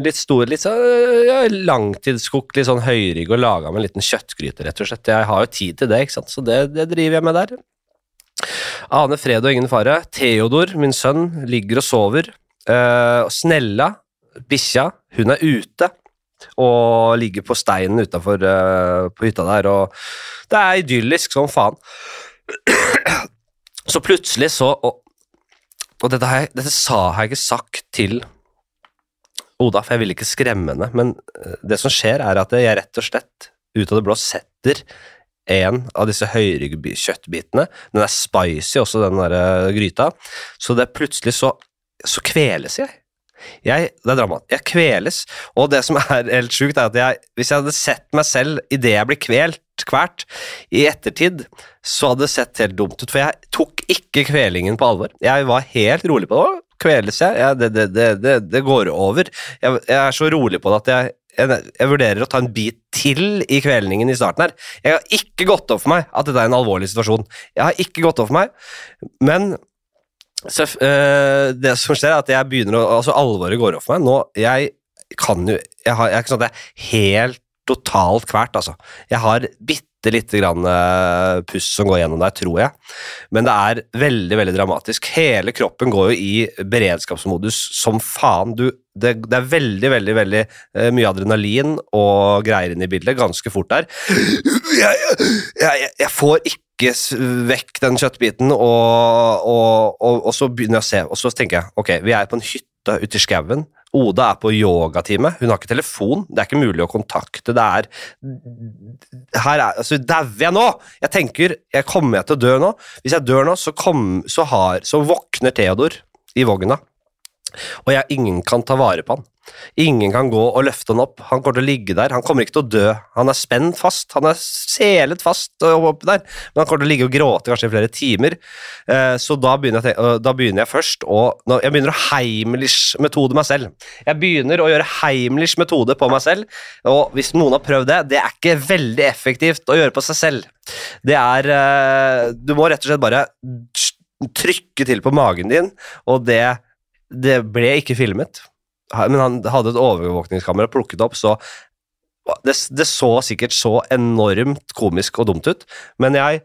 litt stor, litt sånn ja, langtidskokt, litt sånn høyrygg og laga med en liten kjøttgryte, rett og slett. Jeg har jo tid til det, ikke sant, så det, det driver jeg med der. Aner fred og ingen fare. Theodor, min sønn, ligger og sover. Uh, Snella, bikkja, hun er ute og ligger på steinen utafor på hytta der, og det er idyllisk som faen. Så plutselig så Og, og dette, jeg, dette sa jeg ikke sagt til Oda, for jeg ville ikke skremme henne, men eh, det som skjer, er at jeg rett og slett ut av det blå setter en av disse høyrygg-kjøttbitene. Den er spicy også, den der eh, gryta. Så det er plutselig så, så kveles jeg. jeg. Det er drama. Jeg kveles, og det som er helt sjukt, er at jeg, hvis jeg hadde sett meg selv idet jeg blir kvelt, kvert, i ettertid, så hadde det sett helt dumt ut, for jeg tok ikke kvelingen på alvor. Jeg var helt rolig på det. Kveles jeg? Det, det, det, det, det går over. Jeg, jeg er så rolig på det at jeg jeg, vurderer å ta en bit til i kvelningen i starten her. Jeg har ikke gått opp for meg at dette er en alvorlig situasjon. Jeg har ikke gått opp for meg, men så, øh, det som skjer, er at jeg begynner å Altså, alvoret går opp for meg. Nå, jeg kan jo Jeg, har, jeg er ikke sånn at jeg er helt totalt kvert, altså. Jeg har bitte lite grann øh, puss som går gjennom der, tror jeg. Men det er veldig, veldig dramatisk. Hele kroppen går jo i beredskapsmodus som faen. Du, det, det er veldig, veldig veldig eh, mye adrenalin og greier inn i bildet ganske fort der. Jeg, jeg, jeg, får ikke vekk den kjøttbiten, og, og, og, og så begynner jeg å se, og så tenker jeg ok, vi er på en hytte ute i skauen. Oda er på yogatime. Hun har ikke telefon. Det er ikke mulig å kontakte. Det er Her er Altså, dauer jeg nå? Jeg tenker jeg Kommer jeg til å dø nå? Hvis jeg dør nå, så, kom, så, har, så våkner Theodor i vogna. Og jeg, ingen kan ta vare på han. Ingen kan gå og løfte han opp. Han kommer til å ligge der. Han kommer ikke til å dø. Han er spent fast. Han er selet fast oppi der. Men han kommer til å ligge og gråte kanskje i flere timer. Eh, så da begynner, jeg, da begynner jeg først å Jeg begynner å Heimlich-metode meg selv. Jeg begynner å gjøre Heimlich-metode på meg selv. Og hvis noen har prøvd det, det er ikke veldig effektivt å gjøre på seg selv. Det er eh, Du må rett og slett bare trykke til på magen din, og det, det ble ikke filmet. Men han hadde et overvåkningskamera plukket opp, så det, det så sikkert så enormt komisk og dumt ut, men jeg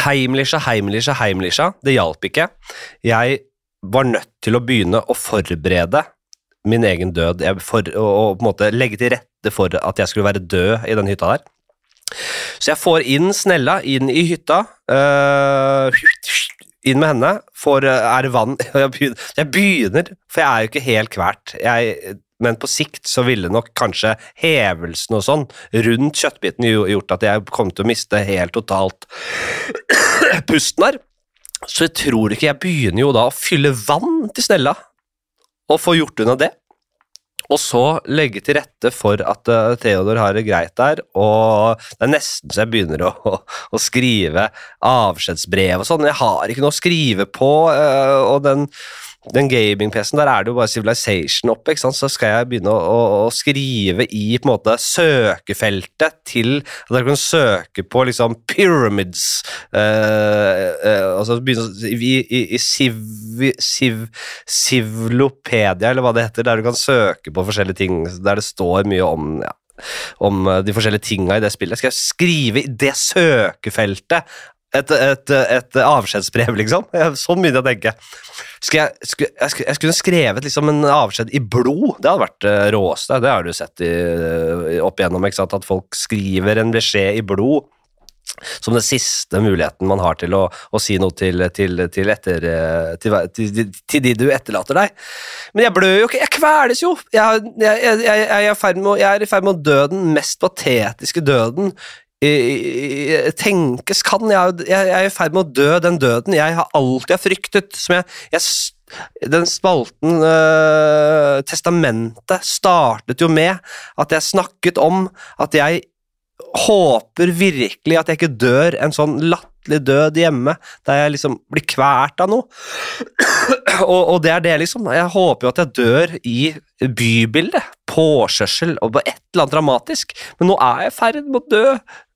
Heimlisha, Heimlisha, Heimlisha. Det hjalp ikke. Jeg var nødt til å begynne å forberede min egen død, for og, på en måte legge til rette for at jeg skulle være død i den hytta der. Så jeg får inn Snella inn i hytta. øh, inn med henne. Får øh, er det vann jeg begynner, jeg begynner, for jeg er jo ikke helt kvert. Jeg, men på sikt så ville nok kanskje hevelsen og sånn rundt kjøttbiten gjort at jeg kom til å miste helt totalt pusten her. Så jeg tror ikke jeg begynner jo da å fylle vann til Snella, og få gjort unna det. Og så legge til rette for at eh, Theodor har det greit der, og det er nesten så jeg begynner å, å, å skrive avskjedsbrev og sånn. Jeg har ikke noe å skrive på, eh, og den, den gaming-PC-en, der er det jo bare Civilization oppe, ikke sant? så skal jeg begynne å, å, å skrive i på en måte søkefeltet til at dere kan søke på liksom pyramids, eh, eh, altså begynne i, i, i civ, civ, Civlopedia, eller hva det heter, der du kan søke på forskjellige ting, der det står mye om ja, om eh, de forskjellige tinga i det spillet. Skal jeg skrive i det søkefeltet et, et, et avskjedsbrev, liksom? Sånn begynte jeg å tenke. Jeg, skulle, jeg, skulle, jeg skulle skrevet liksom en avskjed i blod. Det hadde vært det råeste. Det har du sett i, opp igjennom, at folk skriver en beskjed i blod. som den siste muligheten man har til å, å si noe til, til, til, etter, eh, til, de du etterlater deg. Men jeg blør jo ikke, jeg kveles jo! Jeg, jeg, er i ferd med, å- dø den mest patetiske døden eh, tenkes kan. Jeg, er- i ferd med å dø den døden jeg har alltid har fryktet. Som jeg, jeg den spalten eh, Testamentet startet jo med at jeg snakket om at jeg håper virkelig at jeg ikke dør en sånn latterlig død hjemme, der jeg liksom blir kvært av noe. og, og det er det, liksom. Jeg håper jo at jeg dør i bybildet, påkjørsel og på et eller annet dramatisk, men nå er jeg i ferd med å dø.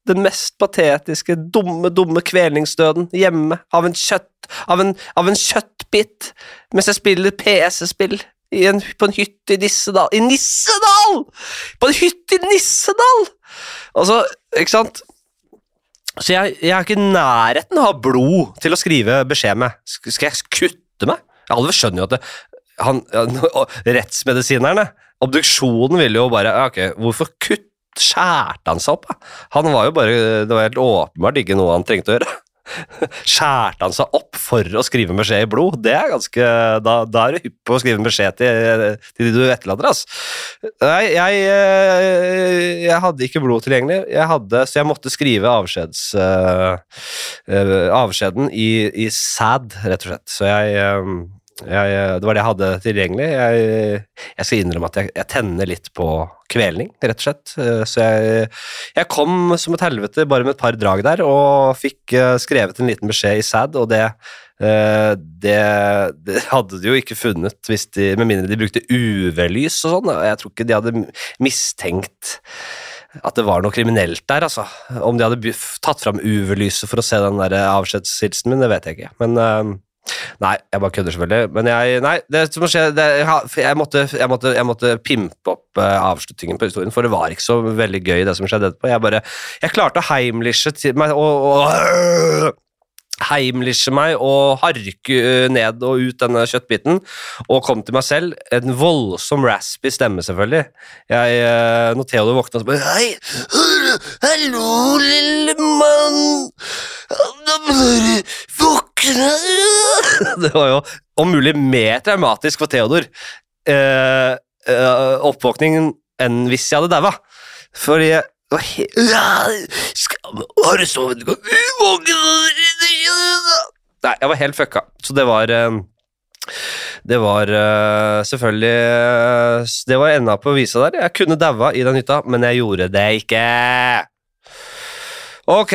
Den mest patetiske, dumme, dumme kvelningsdøden hjemme av en kjøtt av en, av en kjøttbit mens jeg spiller PC-spill på en hytte i Nissedal. I Nissedal! På en hytte i Nissedal! Altså, ikke sant? Så jeg, jeg har ikke nærheten av blod til å skrive beskjed med. Skal jeg kutte meg? Alle skjønner jo at det, han, rettsmedisinerne Obduksjonen ville jo bare Ok, hvorfor kutt, skjærte han seg opp? Han var jo bare Det var helt åpenbart ikke noe han trengte å gjøre. Skjærte han seg opp for å skrive en beskjed i blod? Det er ganske Da, da er du hypp på å skrive en beskjed til, til de du etterlater, Altså. Nei, jeg, eh, jeg hadde ikke blod tilgjengelig, jeg hadde, så jeg måtte skrive avskjeds, eh, eh, avskjeden i, i sad, rett og slett. Så jeg, jeg Det var det jeg hadde tilgjengelig. Jeg, jeg skal innrømme at jeg, jeg tenner litt på kvelning, rett og slett. Eh, Så jeg, jeg kom som et helvete bare med et par drag der, og fikk eh, skrevet en liten beskjed i sad, og det eh, det, det hadde de jo ikke funnet hvis de, med mindre de brukte UV-lys og sånn. Jeg tror ikke de hadde mistenkt at det var noe kriminelt der, altså. Om de hadde tatt fram UV-lyset for å se den der avskjedshilsen min, det vet jeg ikke. Men eh, Nei, jeg bare kødder selvfølgelig. Men jeg, nei, det som skjer, det, jeg, måtte, jeg, måtte, jeg måtte pimpe opp eh, avslutningen på historien, for det var ikke så veldig gøy, det som skjedde etterpå. Jeg bare, jeg klarte å heimlishe til meg og, og heimlisje meg og harke øh, ned og ut denne kjøttbiten, og kom til meg selv. En voldsom raspy stemme, selvfølgelig. Jeg, noterer når Theodor våkna, så bare Hei, hallo, lille mann. Da bare du våkne. Det var jo om mulig mer traumatisk for Theodor eh, eh, oppvåkningen enn hvis jeg hadde daua. Fordi jeg var helt Har du sovet godt? Nei, jeg var helt fucka. Så det var eh, Det var eh, selvfølgelig eh, Det var enda på visa der. Jeg kunne daua i den hytta, men jeg gjorde det ikke. Ok,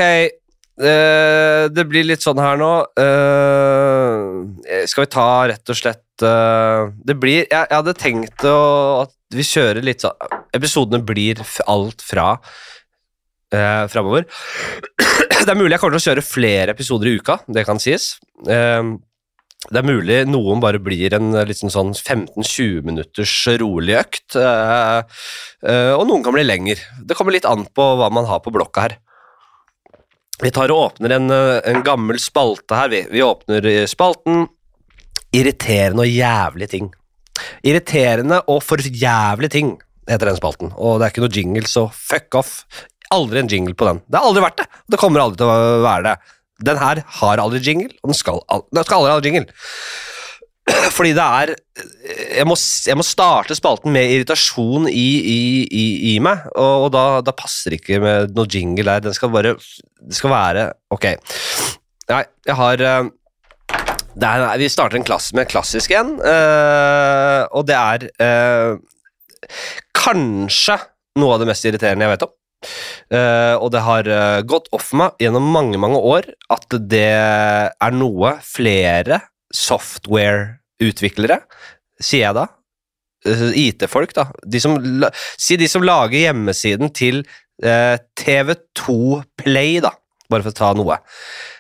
det blir litt sånn her nå. Eh, skal vi ta rett og slett eh, Det blir Jeg, jeg hadde tenkt å, at vi kjører litt sånn Episodene blir alt fra uh, framover. Det er mulig jeg kommer til å kjøre flere episoder i uka, det kan sies. Uh, det er mulig noen bare blir en liksom sånn sånn 15-20 minutters rolig økt, Uh, uh, og noen kan bli lenger. Det kommer litt an på hva man har på blokka her. Vi tar og åpner en, eh, en gammel spalte her, vi. Vi åpner eh, spalten Irriterende og jævlige ting. Irriterende og for jævlige ting heter den spalten, og det er ikke noe jingle, så fuck off. Aldri en jingle på den. Det har aldri vært det, det kommer aldri til å være det. Den her har aldri jingle, og den skal, al den skal aldri ha jingle. Fordi det er jeg må, jeg må starte spalten med irritasjon i, i, i, i meg, og, og da, da passer ikke med noe jingle der. Den skal bare Det skal være Ok. Nei, jeg har eh, er, Vi starter en klasse med klassisk en, øh, og det er øh, kanskje noe av det mest irriterende jeg vet om. Uh, og det har uh, gått off meg gjennom mange, mange år at det er noe flere software-utviklere, sier jeg da, eh, IT-folk da, de som, si de som lager hjemmesiden til eh, TV2 Play da, bare for å ta noe.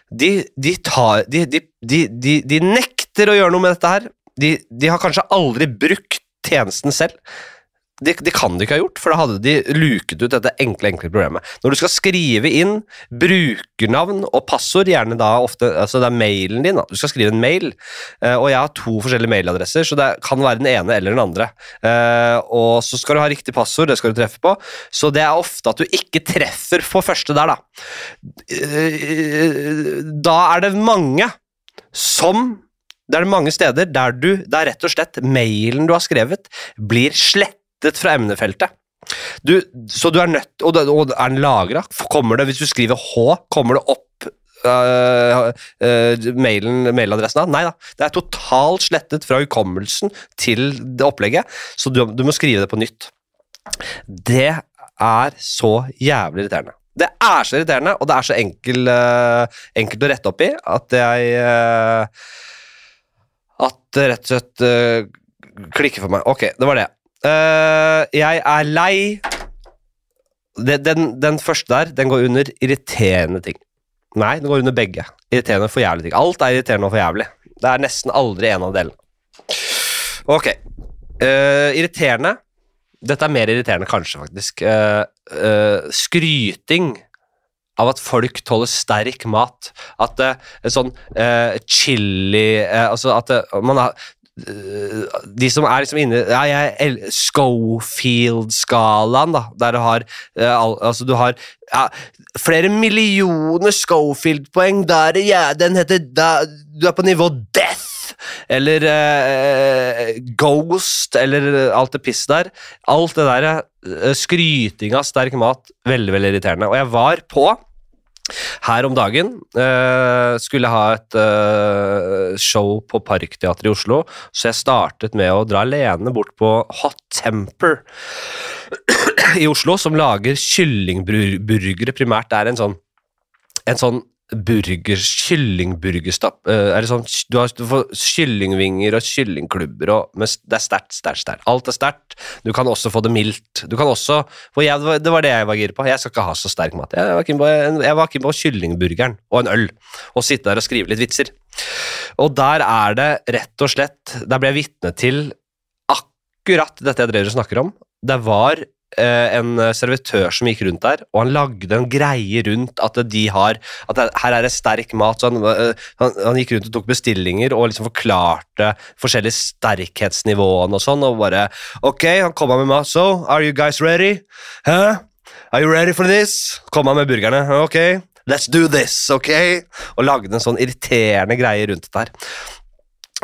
De, de, tar, de, de, nekter å gjøre noe med dette her. De har kanskje aldri brukt tjenesten selv. Det, det kan de ikke ha gjort, for da hadde de luket ut dette enkle enkle problemet. Når du skal skrive inn brukernavn og passord, gjerne da ofte altså det er mailen din, da. du skal skrive en mail, eh, og jeg har to forskjellige mailadresser, så det kan være den ene eller den andre. Eh, og så skal du ha riktig passord, det skal du treffe på, så det er ofte at du ikke treffer på første der, da. Eh, Da er det mange som det er det mange steder der du, der rett og slett mailen du har skrevet, blir slettet fra emnefeltet. Du, så du er nødt Og, og er den lagra? Kommer det, hvis du skriver H, kommer det opp øh, øh, mailen, mailadressen da? Nei da. Det er totalt slettet fra hukommelsen til det opplegget, så du, du må skrive det på nytt. Det er så jævlig irriterende. Det er så irriterende, og det er så enkel, uh, enkelt å rette opp i at jeg uh, At det rett og slett uh, klikker for meg. Ok, det var det. Eh, jeg er lei den, den, den første der, den går under irriterende ting. Nei, den går under begge. Irriterende og for jævlig ting. Alt er irriterende og for jævlig. Det er nesten aldri en av delene. Ok. Uh, irriterende. Dette er mer irriterende, kanskje, faktisk. Uh, uh, skryting av at folk tåler sterk mat. At det er sånn chili Altså at man har de som er liksom inne ja, jeg, Schofield-skalaen, da, der du har eh, al, Altså, du har ja, flere millioner Schofield-poeng. Der, ja, den heter da, Du er på nivå death! Eller eh, Ghost, eller alt det pisset der. Alt det der eh, skryting av sterk mat, veldig, veldig irriterende. Og jeg var på her om dagen uh, skulle ha et uh, show på Parkteatret i Oslo, så jeg startet med å dra alene bort på Hot Temper i Oslo, som lager kyllingburgere primært. Det er en sånn, en sånn burger, kyllingburgerstapp. eh, er det sånn, du, har, du får kyllingvinger og kyllingklubber, og, men det er sterkt, sterkt, sterkt. Alt er sterkt. Du kan også få det mildt. Du kan også, for jeg, det var- det jeg var gira på. Jeg skal ikke ha så sterk mat. Jeg var keen på, jeg på kyllingburgeren og en øl, og sitte der og skrive litt vitser. Og der er det rett og slett Der ble jeg vitne til akkurat dette jeg drev og snakker om. Det var en servitør som gikk rundt der, og han lagde en greie rundt at de har At her er det sterk mat. Så han, eh, han, han gikk rundt og tok bestillinger og liksom forklarte forskjellige sterkhetsnivåene og sånn, og bare Ok, han kom med mat. So, are you guys ready? Huh? Are you ready for this? Kom han med burgerne. Ok, let's do this, ok? Og lagde en sånn irriterende greie rundt det der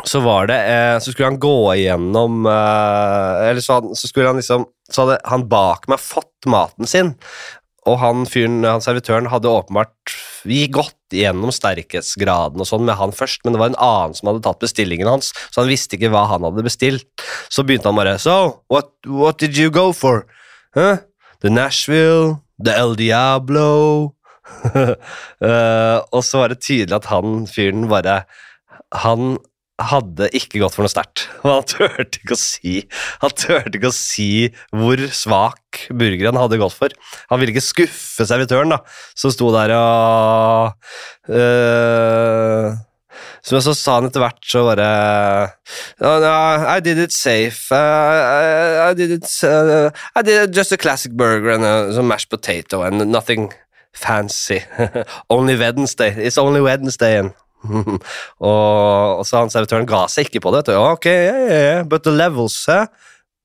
så var det eh, Så skulle han gå igjennom eh, Eller så, så skulle han liksom Så hadde han bak meg fått maten sin, og han fyren, han servitøren, hadde åpenbart gått gjennom sterkhetsgraden og sånn med han først, men det var en annen som hadde tatt bestillingen hans, så han visste ikke hva han hadde bestilt. Så begynte han bare So, what, what did you go for? Huh? The Nashville? The El Diablo? uh, og så var det tydelig at han fyren bare Han hadde ikke gått for noe sterkt. Han turte ikke å si Han turte ikke å si hvor svak burger han hadde gått for. Han ville ikke skuffe servitøren, da, som sto der og øh, Som så sa han etter hvert, så bare I did it safe. Uh, I, I did it uh, I did just a classic burger and a, some mashed potato and nothing fancy. only Wednesday. It's only Wednesday. And og, og så han servitøren ga seg ikke på det. du. Ok, yeah, yeah, yeah. but the levels, huh?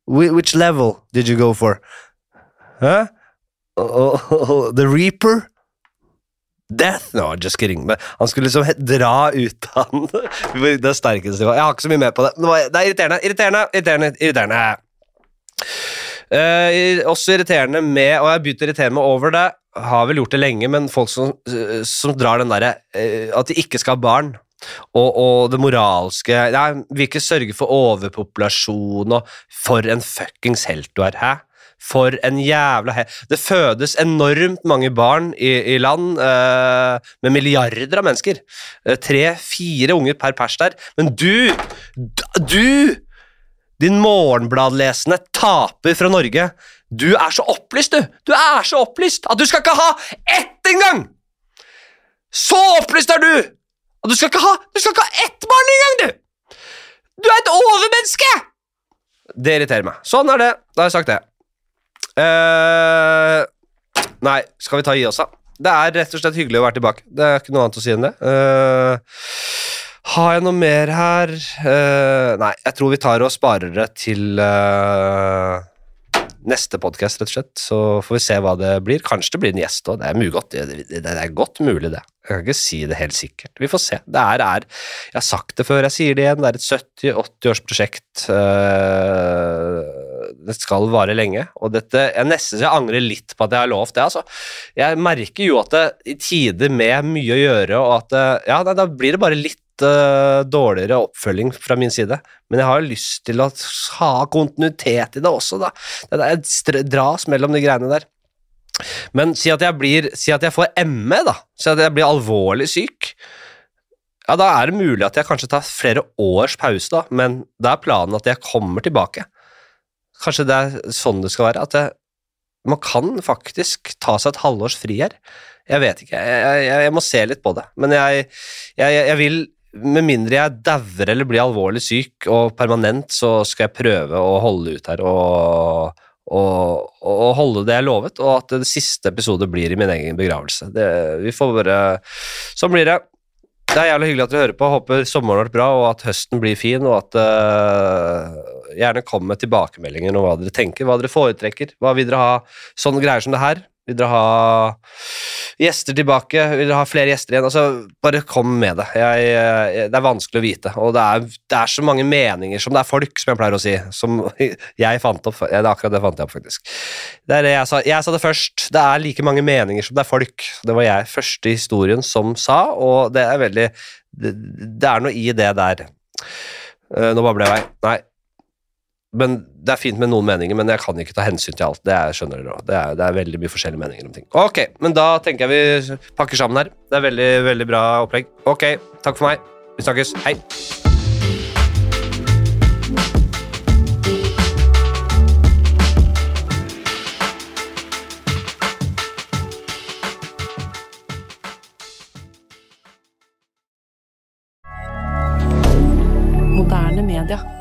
Which level did you go for? Huh? Oh, the Reaper? Death? No, just kidding. Men han skulle liksom dra ut av han det sterkeste. Jeg har ikke så mye med på det. Det, er irriterende, irriterende, irriterende. irriterende. Uh, også irriterende med, og jeg har begynt å irritere meg over det, har vel gjort det lenge, men folk som, som drar den derre eh, At de ikke skal ha barn. Og, og det moralske Nei, vil ikke sørge for overpopulasjon og For en fuckings helt du er, hæ? For en jævla he Det fødes enormt mange barn i, i land eh, med milliarder av mennesker. Eh, Tre-fire unger per pers der. Men du Du! Din morgenbladlesende taper fra Norge. Du er så opplyst, du! Du er så opplyst at du skal ikke ha ett engang! Så opplyst er du! Og du skal ikke ha, du skal ikke ha ett barn engang, du! Du er et overmenneske! Det irriterer meg. Sånn er det. Da har jeg sagt det. Uh, nei, skal vi ta i oss, da? Det er rett og slett hyggelig å være tilbake. Det er ikke noe annet å si enn det. Uh, har jeg noe mer her? Uh, nei, jeg tror vi tar og sparer det til eh, neste podkast, rett og slett. Så får vi se hva det blir. Kanskje det blir en gjest òg. Det. Det, det, er godt mulig, det. Jeg kan ikke si det helt sikkert. Vi får se. Det er, er Jeg har sagt det før, jeg sier det igjen. Det er et 70-80-årsprosjekt. Det skal vare lenge. Og dette Jeg nesten så jeg angrer litt på at jeg har lovt det, altså. Jeg merker jo at det i tider med mye å gjøre, og at det, Ja, da blir det bare litt uh, dårligere oppfølging fra min side. Men jeg har lyst til å ha kontinuitet i det også, da. Det et dras mellom de greiene der. Men si at jeg blir Si at jeg får ME, da. Si at jeg blir alvorlig syk. Ja, da er det mulig at jeg kanskje tar flere års pause, da, men da er planen at jeg kommer tilbake. Kanskje det er sånn det skal være. At jeg, man kan faktisk ta seg et halvårs fri her. Jeg vet ikke. Jeg, jeg, jeg må se litt på det. Men jeg, jeg vil med mindre jeg dauer eller blir alvorlig syk og permanent, så skal jeg prøve å holde ut her og, og, og, holde det jeg lovet, og at det siste episode blir i min egen begravelse. Det, vi får bare Sånn blir det. Det er jævlig hyggelig at dere hører på. Håper sommeren blir bra, og at høsten blir fin, og at uh, Gjerne kom med tilbakemeldinger om hva dere tenker, hva dere foretrekker. Hva vil dere ha? Sånne greier som det her. Vil dere ha gjester tilbake? Vil dere ha flere gjester igjen? Altså, bare kom med det. Jeg, jeg, det er vanskelig å vite. Og det er, det er, så mange meninger som det er folk, som jeg pleier å si. Som jeg fant opp. Ja, det er akkurat det fant jeg opp, faktisk. Det er det jeg sa. Jeg sa det først. Det er like mange meninger som det er folk. Det var jeg første historien som sa, og det er veldig Det, det er noe i det der. Uh, nå babler jeg vei. Nei, men Det er fint med noen meninger, men jeg kan ikke ta hensyn til alt. Det er, skjønner dere. Det er, det er veldig mye forskjellige meninger om ting. Ok, men da tenker jeg vi pakker sammen her. Det er veldig, veldig bra opplegg. Ok, takk for meg. Vi snakkes. Hei. Media.